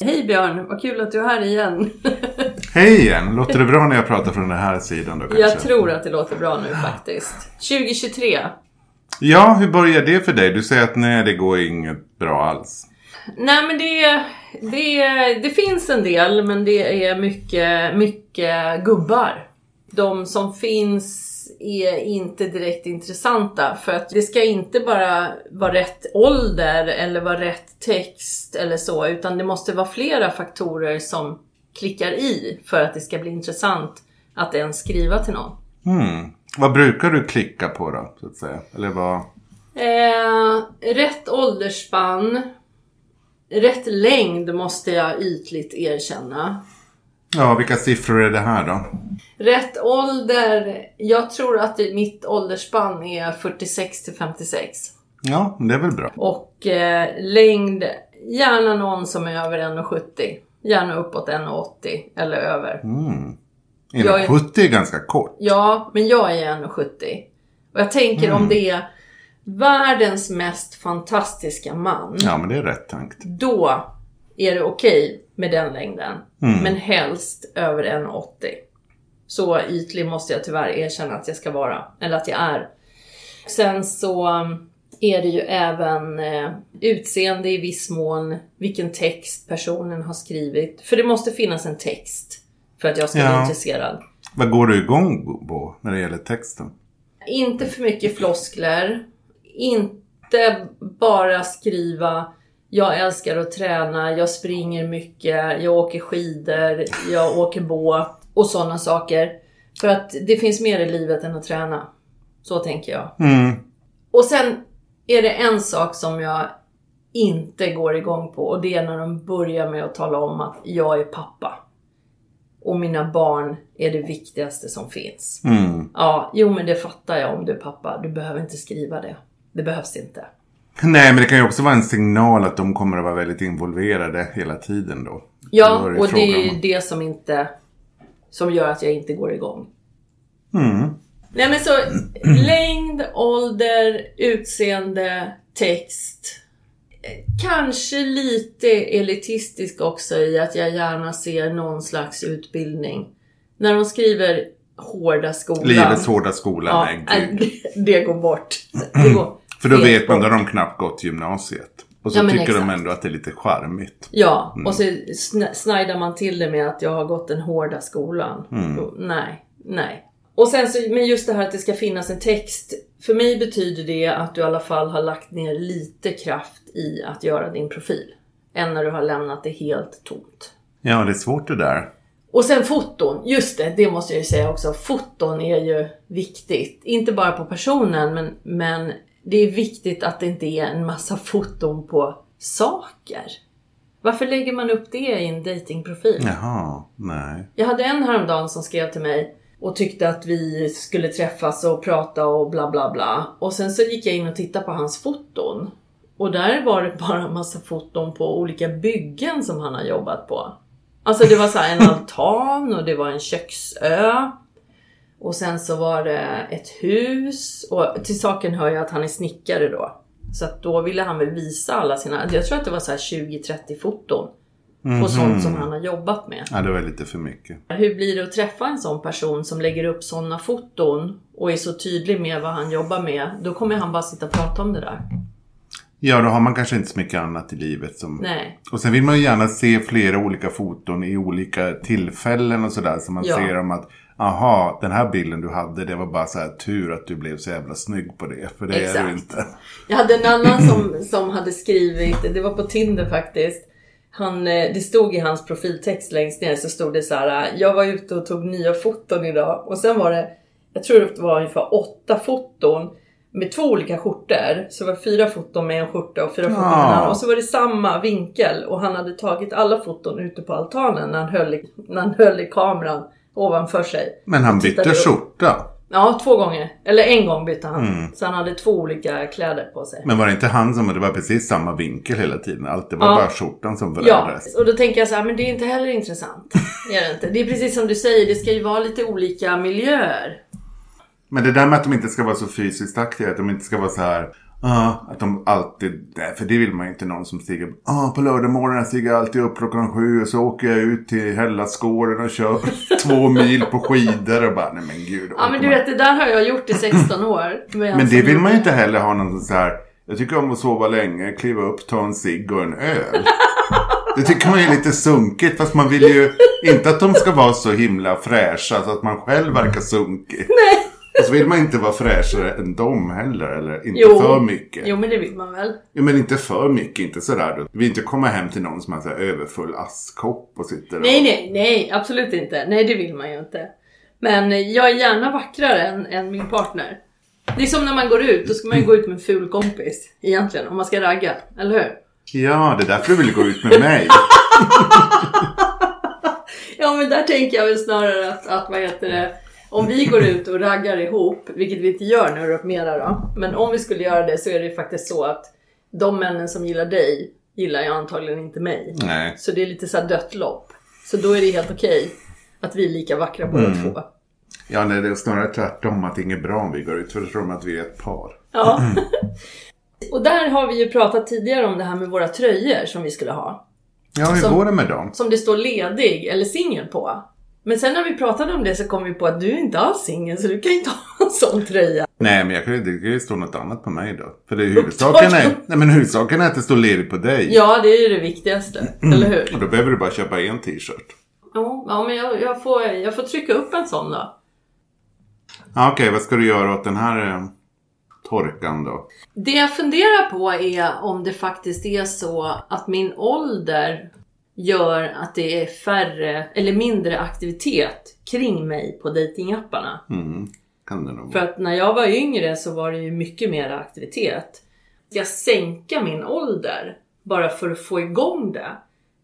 Hej Björn, vad kul att du är här igen. Hej igen! Låter det bra när jag pratar från den här sidan då kanske? Jag tror att det låter bra nu faktiskt. 2023. Ja, hur börjar det för dig? Du säger att nej, det går inget bra alls. Nej men det, det, det finns en del men det är mycket, mycket gubbar. De som finns är inte direkt intressanta för att det ska inte bara vara rätt ålder eller vara rätt text eller så utan det måste vara flera faktorer som klickar i för att det ska bli intressant att ens skriva till någon. Hmm. Vad brukar du klicka på då, så att säga? Eller vad? Eh, rätt åldersspann. Rätt längd måste jag ytligt erkänna. Ja, vilka siffror är det här då? Rätt ålder. Jag tror att mitt åldersspann är 46 till 56. Ja, det är väl bra. Och eh, längd. Gärna någon som är över 1,70. Gärna uppåt 1,80 eller över. Mm. Jag är- 1,70 är ganska kort. Ja, men jag är 1,70. Och jag tänker om det är världens mest fantastiska man. Ja, men det är rätt tänkt. Då är det okej med den längden. Men helst över 1,80. Så ytlig måste jag tyvärr erkänna att jag ska vara. Eller att jag är. Sen så um, är det ju även eh, utseende i viss mån. Vilken text personen har skrivit. För det måste finnas en text. För att jag ska Ja. bli intresserad. Vad går du igång på när det gäller texten? Inte för mycket floskler. Inte bara skriva jag älskar att träna, jag springer mycket, jag åker skidor, jag åker båt och sådana saker. För att det finns mer i livet än att träna. Så tänker jag. Mm. Och sen är det en sak som jag inte går igång på och det är när de börjar med att tala om att jag är pappa. Och mina barn är det viktigaste som finns. Mm. Ja, jo men det fattar jag om du är pappa. Du behöver inte skriva det. Det behövs inte. Nej, men det kan ju också vara en signal att de kommer att vara väldigt involverade hela tiden då. Ja, Då det och det är ju det som inte... Som gör att jag inte går igång. Mm. Nej men så, längd, ålder, utseende, text. Kanske lite elitistisk också i att jag gärna ser någon slags utbildning. När de skriver hårda skolan. Livets hårda skola, ja, nej äh, det går bort. Det går För då vet man, då har de knappt gått gymnasiet. Och så Ja, tycker de exakt. ändå att det är lite charmigt. Ja, Mm. och så sn- snajdar man till det med att jag har gått den hårda skolan. Mm. Och, nej, nej. Och sen så, men just det här att det ska finnas en text. För mig betyder det att du i alla fall har lagt ner lite kraft i att göra din profil. Än när du har lämnat det helt tomt. Ja, det är svårt det där. Och sen foton, just det, det måste jag ju säga också. Foton är ju viktigt. Inte bara på personen, men, men det är viktigt att det inte är en massa foton på saker. Varför lägger man upp det i en datingprofil? Jaha, nej. Jag hade en häromdagen som skrev till mig och tyckte att vi skulle träffas och prata och bla bla bla. Och sen så gick jag in och tittade på hans foton. Och där var det bara en massa foton på olika byggen som han har jobbat på. Alltså det var så här en altan och det var en köksö. Och sen så var det ett hus. Och till saken hör jag att han är snickare då. Så att då ville han väl visa alla sina, jag tror att det var så här 20-30 foton. På sånt som han har jobbat med. Ja, det var lite för mycket. Hur blir det att träffa en sån person som lägger upp såna foton och är så tydlig med vad han jobbar med? Då kommer han bara sitta och prata om det där. Ja, då har man kanske inte så mycket annat i livet som... Nej. Och sen vill man ju gärna se flera olika foton i olika tillfällen och sådär. Så man Ja. ser om att, aha, den här bilden du hade, det var bara så här tur att du blev så jävla snygg på det. För det är Exakt. du inte. Jag hade en annan som, som hade skrivit, det var på Tinder faktiskt. Han, eh, det stod i hans profiltext längst ner så stod det så här. Jag var ute och tog nya foton idag och sen var det, jag tror det var ungefär åtta foton med två olika skjortor. Så det var fyra foton med en skjorta och fyra foton med en Ah. annan. Och så var det samma vinkel och han hade tagit alla foton ute på altanen när han höll i, när han höll i kameran ovanför sig. Men han bytte skjorta. Ja, två gånger. Eller en gång bytte han. Mm. Så han hade två olika kläder på sig. Men var det inte han som, det var precis samma vinkel hela tiden. Allt, det var Ja. bara skjortan som Ja, förändrades. och då tänker jag så här, men det är inte heller intressant. Är det, inte? det är precis som du säger, det ska ju vara lite olika miljöer. Men det där med att de inte ska vara så fysiskt aktiva, att de inte ska vara så här Ja, att de alltid, för det vill man ju inte någon som stiger, ah, på lördagmorgonen stiger jag alltid upp klockan sju och så åker jag ut till Hellasgården och kör två mil på skidor och bara, nej men gud. Ja men du man- vet det där har jag gjort i 16 år. Men det vill man ju inte heller ha någon så här, jag tycker om att sova länge, kliva upp, ta en cigg och en öl. Det tycker man är lite sunkigt fast man vill ju inte att de ska vara så himla fräscha så att man själv verkar sunkig. Nej. Och så vill man inte vara fräschare än dem heller eller inte Jo. för mycket. Jo men det vill man väl. Ja, men inte för mycket, inte sådär. Vi vill inte komma hem till någon som har här överfull askkopp och sitter och... Nej nej nej absolut inte. Nej det vill man ju inte. Men jag är gärna vackrare än, än min partner. Det är som när man går ut, då ska man ju gå ut med en ful kompis. Egentligen, om man ska ragga. Eller hur? Ja, det är därför du vill gå ut med mig. Ja men där tänker jag väl snarare att, att vad heter det, om vi går ut och raggar ihop, vilket vi inte gör nu mera då, men om vi skulle göra det så är det faktiskt så att de männen som gillar dig gillar ju antagligen inte mig. Nej. Så det är lite så här dött lopp. Så då är det helt okej att vi är lika vackra båda två. Ja, nej, det är snarare tvärtom att det är inget bra om vi går ut. För då tror de att vi är ett par. Ja. och där har vi ju pratat tidigare om det här med våra tröjor som vi skulle ha. Ja, hur Som- går det med dem? Som det står ledig eller singel på. Men sen när vi pratade om det så kom vi på att du är inte alls singel så du kan inte ha en sån tröja. Nej, men jag kan, det kan ju stå något annat på mig då. För det är huvudsaken är, nej, men huvudsaken är att det står ledigt på dig. Ja, det är ju det viktigaste. Eller hur? Och då behöver du bara köpa en t-shirt. Ja, ja men jag, jag, får, jag får trycka upp en sån då. Ja, Okej, vad ska du göra åt den här eh, torkan då? Det jag funderar på är om det faktiskt är så att min ålder gör att det är färre eller mindre aktivitet kring mig på datingapparna. Mm, För att när jag var yngre så var det ju mycket mer aktivitet. Ska jag sänka min ålder bara för att få igång det?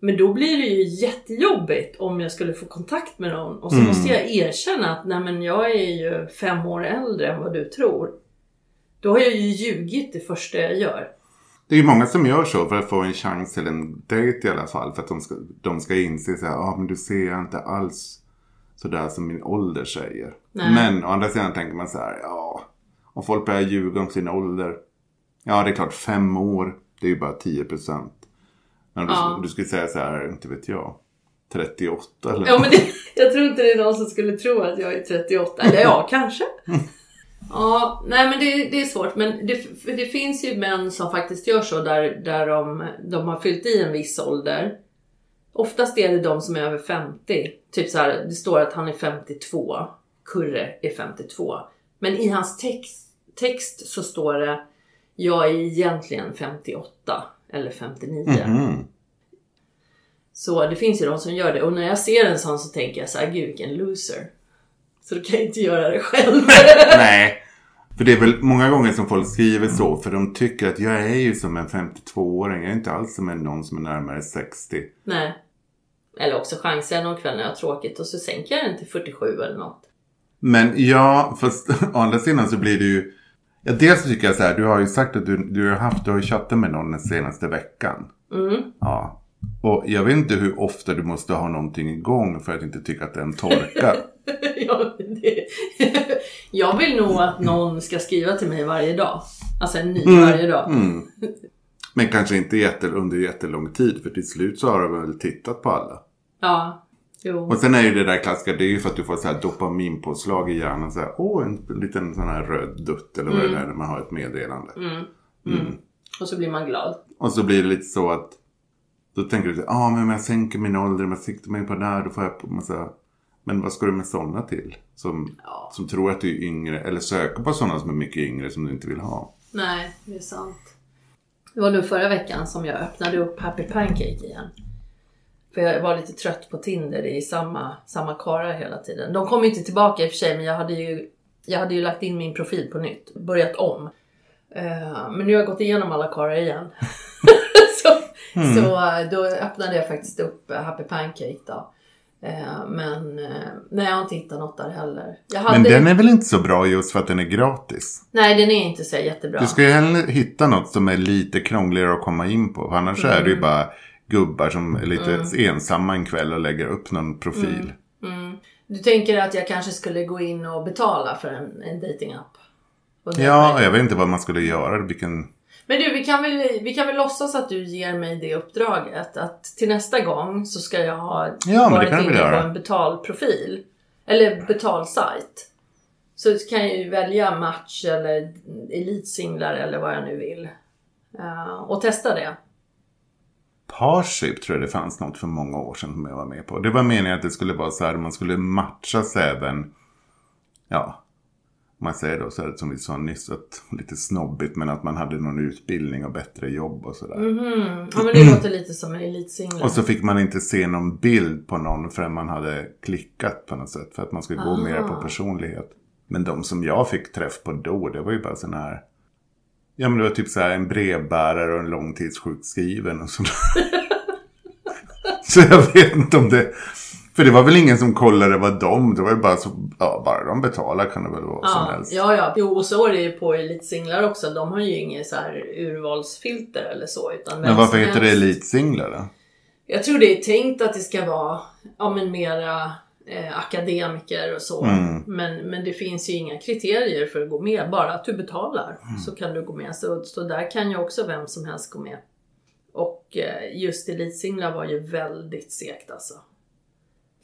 Men då blir det ju jättejobbigt om jag skulle få kontakt med någon och så Mm. måste jag erkänna att nej men jag är ju fem år äldre än vad du tror. Då har jag ju ljugit det första jag gör. Det är ju många som gör så för att få en chans till en dejt i alla fall. För att de ska, de ska inse så här, ja ah, men du ser jag inte alls sådär som min ålder säger. Nej. Men å andra sidan tänker man så här, ja, om folk börjar ljuga om sin ålder. Ja, det är klart fem år, det är ju bara 10 procent. Men du, Ja. du skulle säga så här, inte vet jag, 38 eller Ja men det, jag tror inte det är någon som skulle tro att jag är 38. Eller ja, kanske. Ja, nej men det, det är svårt. Men det, det finns ju män som faktiskt gör så där, där de, de har fyllt i en viss ålder. Oftast är det de som är över 50. Typ så här, det står att han är 52. Kurre är 52. Men i hans text, text så står det jag är egentligen 58 eller 59. Mhm. Så det finns ju de som gör det och när jag ser en sån så tänker jag så här, gud vilken loser. Så då kan jag inte göra det själv. Nej. För det är väl många gånger som folk skriver så. För de tycker att jag är ju som en 52-åring. Jag är inte alls som en någon som är närmare 60. Nej. Eller också chansar jag någon kväll när jag har tråkigt och så sänker jag den till 47 eller något. Men ja, fast å andra sidan så blir det ju... Ja, dels tycker jag så här. Du har ju sagt att du, du har haft, du har ju chattat med någon den senaste veckan. Mm. Ja. Och jag vet inte hur ofta du måste ha någonting igång för att inte tycka att den torkar. ja, det... jag vill nog att någon ska skriva till mig varje dag. Alltså en ny varje dag. Mm. Men kanske inte jätte, under jättelång tid. För till slut så har du väl tittat på alla. Ja, jo. Och sen är ju det där klassiska, det är ju för att du får så här dopaminpåslag i hjärnan. Så här, åh, en liten sån här röd dutt eller vad det är när man har ett meddelande. Mm. Mm. Och så blir man glad. Och så blir det lite så att då tänker du ja ah, men om jag sänker min ålder, om jag siktar mig på det här, då får jag massa... Men vad ska du med sådana till? Som, Ja. som tror att du är yngre, eller söker på sådana som är mycket yngre som du inte vill ha. Nej, det är sant. Det var nu förra veckan som jag öppnade upp Happy Pancake igen. För jag var lite trött på Tinder, det är samma, samma karlar hela tiden. De kom ju inte tillbaka i och för sig, men jag hade ju, jag hade ju lagt in min profil på nytt. Börjat om. Eh, men nu har jag gått igenom alla karlar igen. så, så eh, då öppnade jag faktiskt upp eh, Happy Pancake då. Eh, Men eh, nej, jag har inte hittat något där heller. Hade... Men den är väl inte så bra just för att den är gratis? Nej, den är inte så jättebra. Du ska ju hellre hitta något som är lite krångligare att komma in på. Annars är det ju bara gubbar som är lite ensamma en kväll och lägger upp någon profil. Mm. Du tänker att jag kanske skulle gå in och betala för en, en datingapp? Ja, jag. jag vet inte vad man skulle göra. Vilken... Men du, vi kan, väl, vi kan väl låtsas att du ger mig det uppdraget. Att till nästa gång så ska jag ha Ja, varit inne på en betalprofil. Eller betalsajt. Så kan jag ju välja match eller elitsinglar eller vad jag nu vill. Eh, och testa det. Parship tror jag det fanns något för många år sedan som jag var med på. Det var meningen att det skulle vara så här, man skulle matchas även, ja, man säger då så här som vi sa nyss, att lite snobbigt, men att man hade någon utbildning och bättre jobb och sådär. Mhm. Ja men det låter lite som en elitsingel. Och så fick man inte se någon bild på någon förrän man hade klickat på något sätt. För att man skulle gå Ah. mer på personlighet. Men de som jag fick träff på då, det var ju bara sån här. Ja men det var typ så här en brevbärare och en långtidssjukskriven och sådär. så jag vet inte om det. För det var väl ingen som kollade vad de, det var ju bara så, ja bara de betalar kan det väl vara som Ja, helst. ja, ja. Jo, och så är det ju på elitsinglar också. De har ju inget så här urvalsfilter eller så. Utan Men varför som heter det helst. elitsinglar då? Jag tror det är tänkt att det ska vara ja, men mera eh, akademiker och så. Mm. Men, men det finns ju inga kriterier för att gå med. Bara att du betalar Mm. så kan du gå med. Så, så där kan ju också vem som helst gå med. Och eh, just elitsinglar var ju väldigt segt alltså.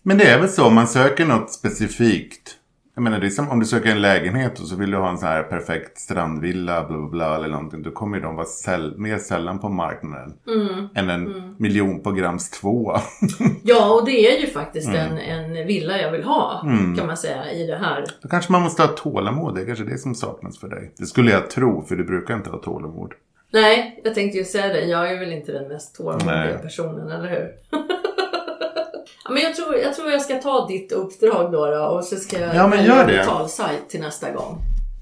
Men det är väl så, om man söker något specifikt. Jag menar det är som om du söker en lägenhet och så vill du ha en sån här perfekt strandvilla bla bla bla eller någonting. Då kommer ju de vara säll- mer sällan på marknaden. Mm. Än en miljonprograms tvåa. Ja, och det är ju faktiskt Mm. en, en villa jag vill ha kan man säga i det här. Då kanske man måste ha tålamod. Det är kanske det som saknas för dig. Det skulle jag tro, för du brukar inte ha tålamod. Nej, jag tänkte ju säga det. Jag är väl inte den mest tålmodiga Nej. personen, eller hur? Men jag tror, jag tror jag ska ta ditt uppdrag då, då och så ska jag Ja, men gör en det. betalsajt till nästa gång.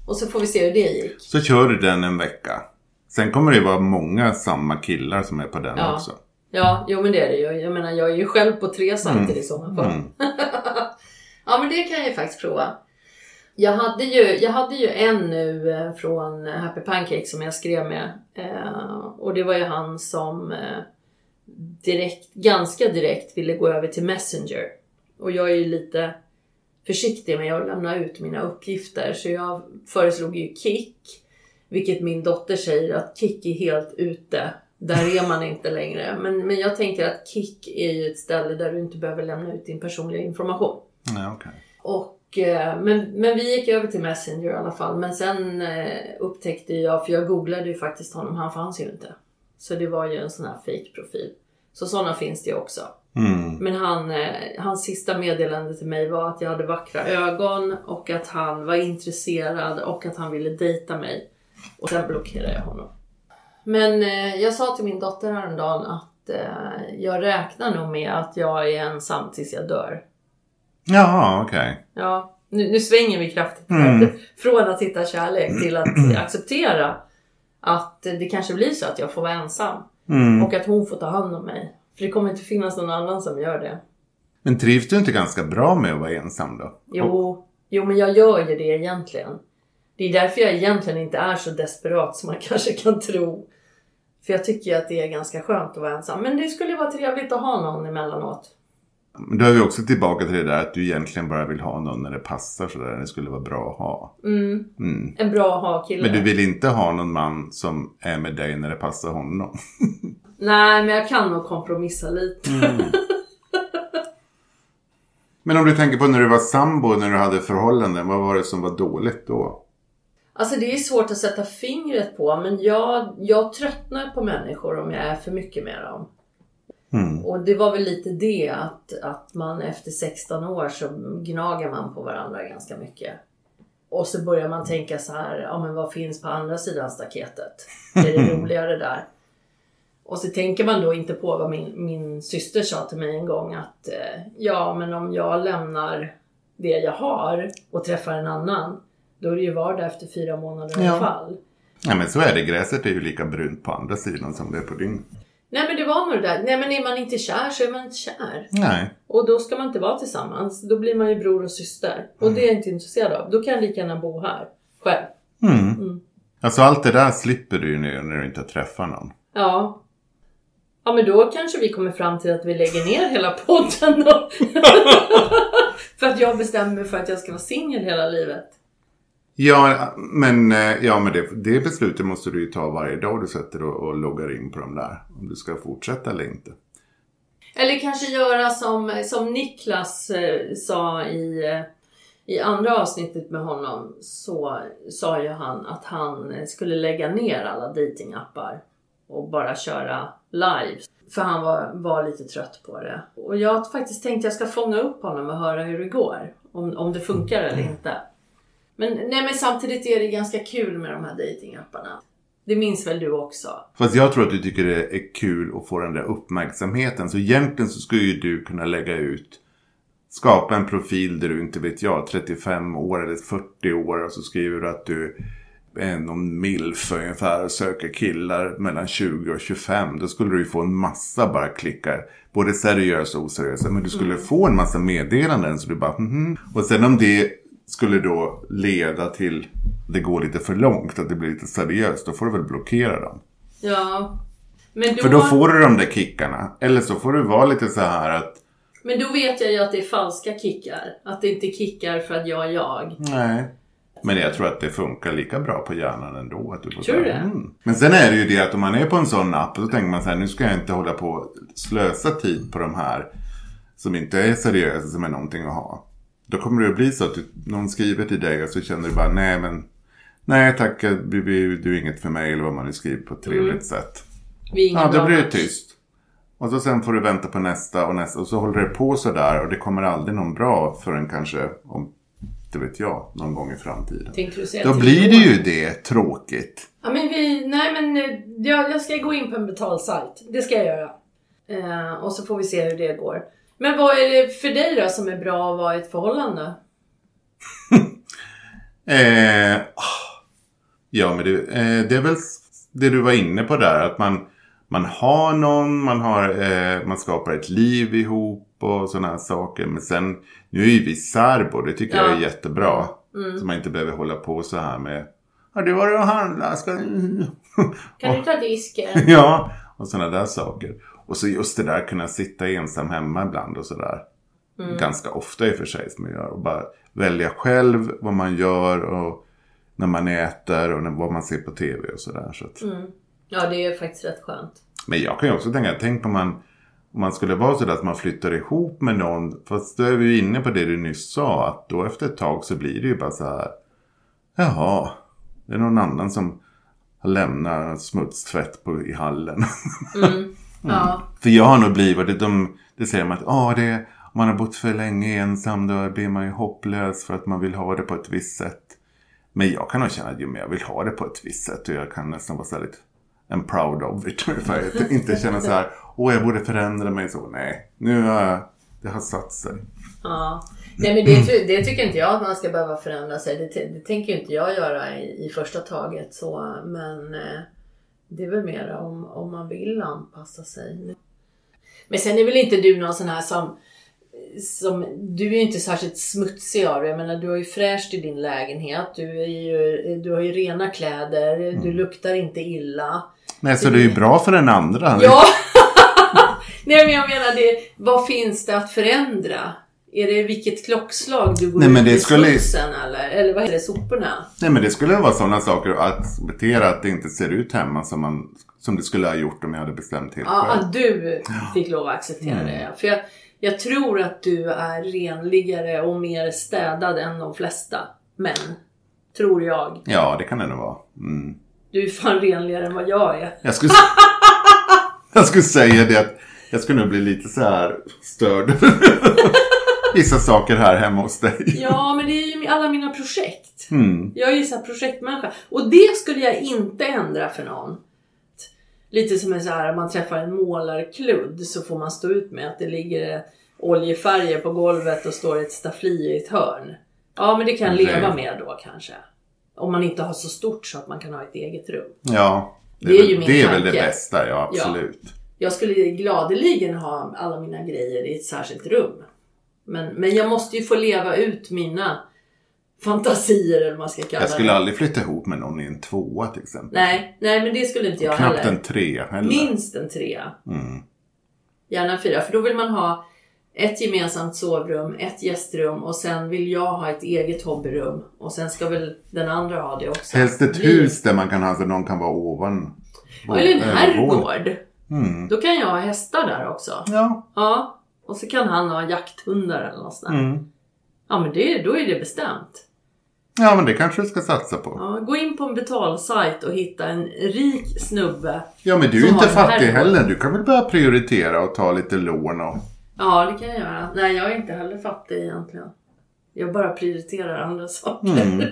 Och så får vi se hur det gick. Så kör du den en vecka. Sen kommer det ju vara många samma killar som är på den Ja. också. Ja, jo men det är det ju. Jag menar, jag är ju själv på tre sajter i sådana fall. Mm. Ja, men det kan jag ju faktiskt prova. Jag hade ju, jag hade ju en nu eh, från Happy Pancake som jag skrev med. Eh, och det var ju han som eh, direkt, ganska direkt ville gå över till Messenger. Och jag är ju lite försiktig med att lämna ut mina uppgifter. Så jag föreslog ju Kik. Vilket min dotter säger att Kik är helt ute. Där är man inte längre. Men, men jag tänker att Kik är ju ett ställe där du inte behöver lämna ut din personliga information. Ja, okej. Och, eh, men, men vi gick över till Messenger i alla fall. Men sen eh, upptäckte jag, för jag googlade ju faktiskt honom, han fanns ju inte. Så det var ju en sån här fake-profil. Så sådana finns det ju också. Mm. Men han, eh, hans sista meddelande till mig var att jag hade vackra ögon och att han var intresserad och att han ville dejta mig. Och sen blockerade jag honom. Men eh, jag sa till min dotter häromdagen att eh, jag räknar nog med att jag är ensam tills jag dör. Jaha, okej. Ja, nu, nu svänger vi kraftigt. Mm. Från att hitta kärlek till att acceptera att det kanske blir så att jag får vara ensam. Mm. Och att hon får ta hand om mig. För det kommer inte finnas någon annan som gör det. Men trivs du inte ganska bra med att vara ensam då? Jo, jo men jag gör ju det egentligen. Det är därför jag egentligen inte är så desperat som man kanske kan tro. För jag tycker ju att det är ganska skönt att vara ensam. Men det skulle vara trevligt att ha någon emellanåt. Men då är vi också tillbaka till det där att du egentligen bara vill ha någon när det passar sådär. Det skulle vara bra att ha. Mm, Mm. en bra ha-kille. Men du vill inte ha någon man som är med dig när det passar honom? Nej, men jag kan nog kompromissa lite. Men om du tänker på när du var sambo, när du hade förhållanden. Vad var det som var dåligt då? Alltså det är svårt att sätta fingret på men jag, jag tröttnar på människor om jag är för mycket med dem. Mm. Och det var väl lite det att, att man efter 16 år så gnager man på varandra ganska mycket. Och så börjar man tänka så här, ja men vad finns på andra sidan staketet? Är det roligare där? Och så tänker man då inte på vad min, min syster sa till mig en gång att eh, ja men om jag lämnar det jag har och träffar en annan då är det ju vardag efter fyra månader i Ja. alla fall. Ja men så är det. Gräset är ju lika brunt på andra sidan som det är på din. Nej men det var nog det där, nej men är man inte kär så är man inte kär. Nej. Och då ska man inte vara tillsammans. Då blir man ju bror och syster. Och det är jag inte intresserad av. Då kan jag lika gärna bo här. Själv. Mm. Mm. Alltså allt det där slipper du ju nu när du inte träffar någon. Ja. Ja men då kanske vi kommer fram till att vi lägger ner hela podden då. för att jag bestämmer mig för att jag ska vara singel hela livet. Ja, men, eh, ja, men det, det beslutet måste du ju ta varje dag du sätter och, och loggar in på de där. Om du ska fortsätta eller inte. Eller kanske göra som, som Niklas eh, sa i, eh, i andra avsnittet med honom. Så sa ju han att han skulle lägga ner alla datingappar och bara köra live. För han var, var lite trött på det. Och jag har faktiskt tänkt att jag ska fånga upp honom och höra hur det går. Om, om det funkar eller inte. Men, nej, men samtidigt är det ganska kul med de här datingapparna. Det minns väl du också? Fast jag tror att du tycker det är kul att få den där uppmärksamheten. Så egentligen så skulle ju du kunna lägga ut Skapa en profil där du inte vet jag 35 år eller 40 år och så skriver du att du är någon milf ungefär och söker killar mellan 20 och 25. Då skulle du ju få en massa bara klickar. Både seriösa och oseriösa. Men du skulle Mm. få en massa meddelanden så du bara mhm. Och sen om det skulle då leda till det går lite för långt, att det blir lite seriöst. Då får du väl blockera dem. Ja. Men då, För då får du de där kickarna. Eller så får du vara lite så här att men då vet jag ju att det är falska kickar. Att det inte kickar för att jag är jag. nej. Men jag tror att det funkar lika bra på hjärnan ändå. Att du får Tror du det? "Mm." Men sen är det ju det att om man är på en sån app. Då tänker man så här, nu ska jag inte hålla på och slösa tid på de här. Som inte är seriösa, som är någonting att ha. Då kommer det att bli så att du, någon skriver till dig och så känner du bara, nej men. Nej tack, du, du, du är inget för mig. Eller vad man nu skriver på ett trevligt Mm. sätt. Vi är Ja, då blir det tyst. Och så sen får du vänta på nästa och nästa. Och så håller det på sådär. Och det kommer aldrig någon bra förrän kanske om, det vet jag, någon gång i framtiden. Då blir det ju det tråkigt. Ja men vi, nej men eh, jag, jag ska gå in på en betalsajt. Det ska jag göra. Eh, och så får vi se hur det går. Men vad är det för dig då som är bra att vara i ett förhållande? Eh, ah. ja, men det, eh, det är väl det du var inne på där. Att man, man har någon, man, har, eh, man skapar ett liv ihop och sådana här saker. Men sen, nu är ju vi särbo, det tycker jag Ja. är jättebra. Mm. Så man inte behöver hålla på så här med Har du varit och handlat? Ska... Kan du ta disken? ja, och sådana där saker. Och så just det där kunna sitta ensam hemma ibland och sådär. Mm. Ganska ofta i och för sig som jag gör. Och bara välja själv vad man gör och när man äter och när, vad man ser på tv och sådär. Så att... Mm. Ja det är faktiskt rätt skönt. Men jag kan ju också tänka, tänk om man, om man skulle vara sådär att man flyttar ihop med någon. Fast då är vi ju inne på det du nyss sa. Att då efter ett tag så blir det ju bara så här. Jaha, det är någon annan som har lämnat smutstvätt på, i hallen. Mm. Ja. För jag har nog blivit, det, de, det säger man att ah, det, om man har bott för länge ensam då blir man ju hopplös för att man vill ha det på ett visst sätt. Men jag kan nog känna att jag vill ha det på ett visst sätt och jag kan nästan vara så här lite I'm proud of it. Ungefär. Att inte känna så här, åh jag borde förändra mig så. Nej, nu har jag, det har satt sig. Ja. Nej men det, det tycker inte jag att man ska behöva förändra sig. Det, det tänker inte jag göra i, i första taget. Så, men eh, det är väl mer om, om man vill anpassa sig. Men sen är väl inte du någon sån här som, som du är ju inte särskilt smutsig av det. Jag menar du har ju fräscht i din lägenhet. Du, är ju, du har ju rena kläder. Du luktar inte illa. Nej, så det är ju bra för den andra. Ja! Nej men jag menar, det, vad finns det att förändra? Är det vilket klockslag du går Nej, men det skulle- smutsen eller? Eller vad är det, soporna? Nej men det skulle vara sådana saker att acceptera att det inte ser ut hemma som, man, som det skulle ha gjort om jag hade bestämt helt Ja, själv. att du fick lov att acceptera Mm. det. För jag, jag tror att du är renligare och mer städad än de flesta män. Tror jag. Ja, det kan det nog vara. Mm. Du är fan renligare än vad jag är. Jag skulle, jag skulle säga det att jag skulle nog bli lite så här störd. Vissa saker här hemma hos dig. Ja, men det är ju alla mina projekt. Mm. Jag är ju så projektmänniska. Och det skulle jag inte ändra för någon. Lite som en så här, man träffar en målarkludd så får man stå ut med att det ligger oljefärger på golvet och står ett staffli i ett hörn. Ja, men det kan jag leva med då kanske. Om man inte har så stort så att man kan ha ett eget rum. Ja, det, Det är väl- ju min det är väl det bästa, ja absolut. Jag skulle gladeligen ha alla mina grejer i ett särskilt rum. Men, men jag måste ju få leva ut mina fantasier eller vad man ska kalla Jag skulle det. aldrig flytta ihop med någon i en tvåa till exempel. Nej, nej men det skulle inte jag Knappt heller. en trea heller. Minst en trea. Mm. Gärna en fyra. För då vill man ha ett gemensamt sovrum, ett gästrum och sen vill jag ha ett eget hobbyrum. Och sen ska väl den andra ha det också. Helst ett Bli- hus där man kan ha så någon kan vara ovan. Ja, eller en herrgård. Mm. Då kan jag ha hästar där också. Ja. Ja. Och så kan han ha jakthundar eller något sånt där. Mm. Ja men det, då är det bestämt. ja, men det kanske du ska satsa på. Ja, gå in på en betalsajt och hitta en rik snubbe. Ja, men du är ju inte fattig heller. Du kan väl börja prioritera och ta lite lån och... Ja det kan jag göra. Nej jag är inte heller fattig egentligen. Jag bara prioriterar andra saker. Mm.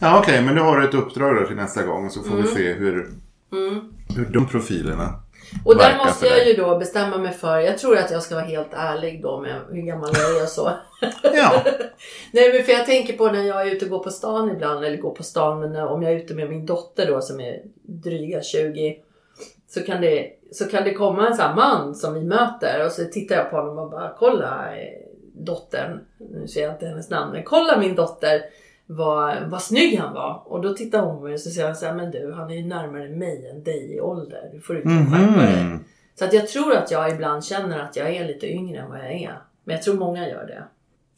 Ja, okej, men då har du ett uppdrag då till nästa gång så får vi se hur, Mm. hur de profilerna Och där måste jag ju då bestämma mig för, jag tror att jag ska vara helt ärlig då med hur gammal jag är och så. Ja, Nej men för jag tänker på när jag är ute och går på stan ibland, eller går på stan, men när, om jag är ute med min dotter då som är dryga 20. Så kan det, så kan det komma en sån här man som vi möter och så tittar jag på honom och bara kolla eh, dottern, nu ser jag inte hennes namn, men kolla min dotter vad, vad snygg han var. Och då tittar hon på mig och så säger jag så här, men du han är ju närmare mig än dig i ålder. Du får inte skärpa dig. mhm. Så att jag tror att jag ibland känner att jag är lite yngre än vad jag är. Men jag tror många gör det.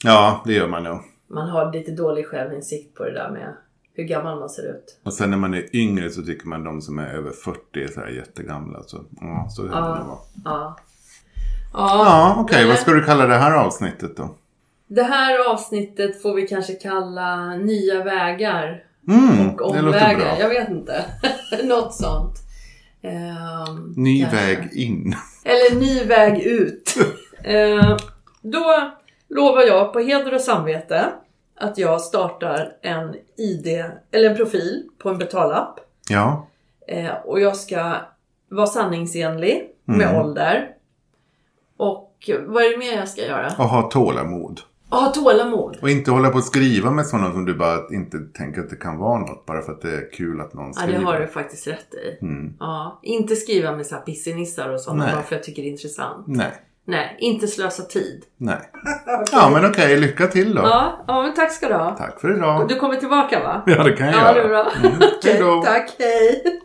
Ja, det gör man nog. Man har lite dålig självinsikt på det där med hur gammal man ser ut. Och sen när man är yngre så tycker man de som är över 40 är så här jättegamla. Så, ja, så kan det Ja. nog vara. Ja. Ja, okej. men- Vad ska du kalla det här avsnittet då? Det här avsnittet får vi kanske kalla Nya vägar Mm, och omvägar. Jag vet inte. Något sånt. Ehm, Ny kanske. väg in. Eller ny väg ut. Eh, då lovar jag på heder och samvete att jag startar en ID, eller en profil på en betalapp. Ja. Eh, och jag ska vara sanningsenlig med Mm. ålder. Och vad är det mer jag ska göra? Och ha tålamod. Och ha tålamod. Och inte hålla på och skriva med sådana som du bara inte tänker att det kan vara något. Bara för att det är kul att någon Ja, skriver. det har du faktiskt rätt i. Mm. Ja, inte skriva med så här pissenissar och sådana bara för jag tycker det är intressant. Nej. Nej, inte slösa tid. Nej. Ja, men okej. Lycka till då. Ja, ja men tack ska du ha. Tack för idag. Du kommer tillbaka va? Ja, det kan jag Ja, det är bra. Mm. Okej, tack, hej.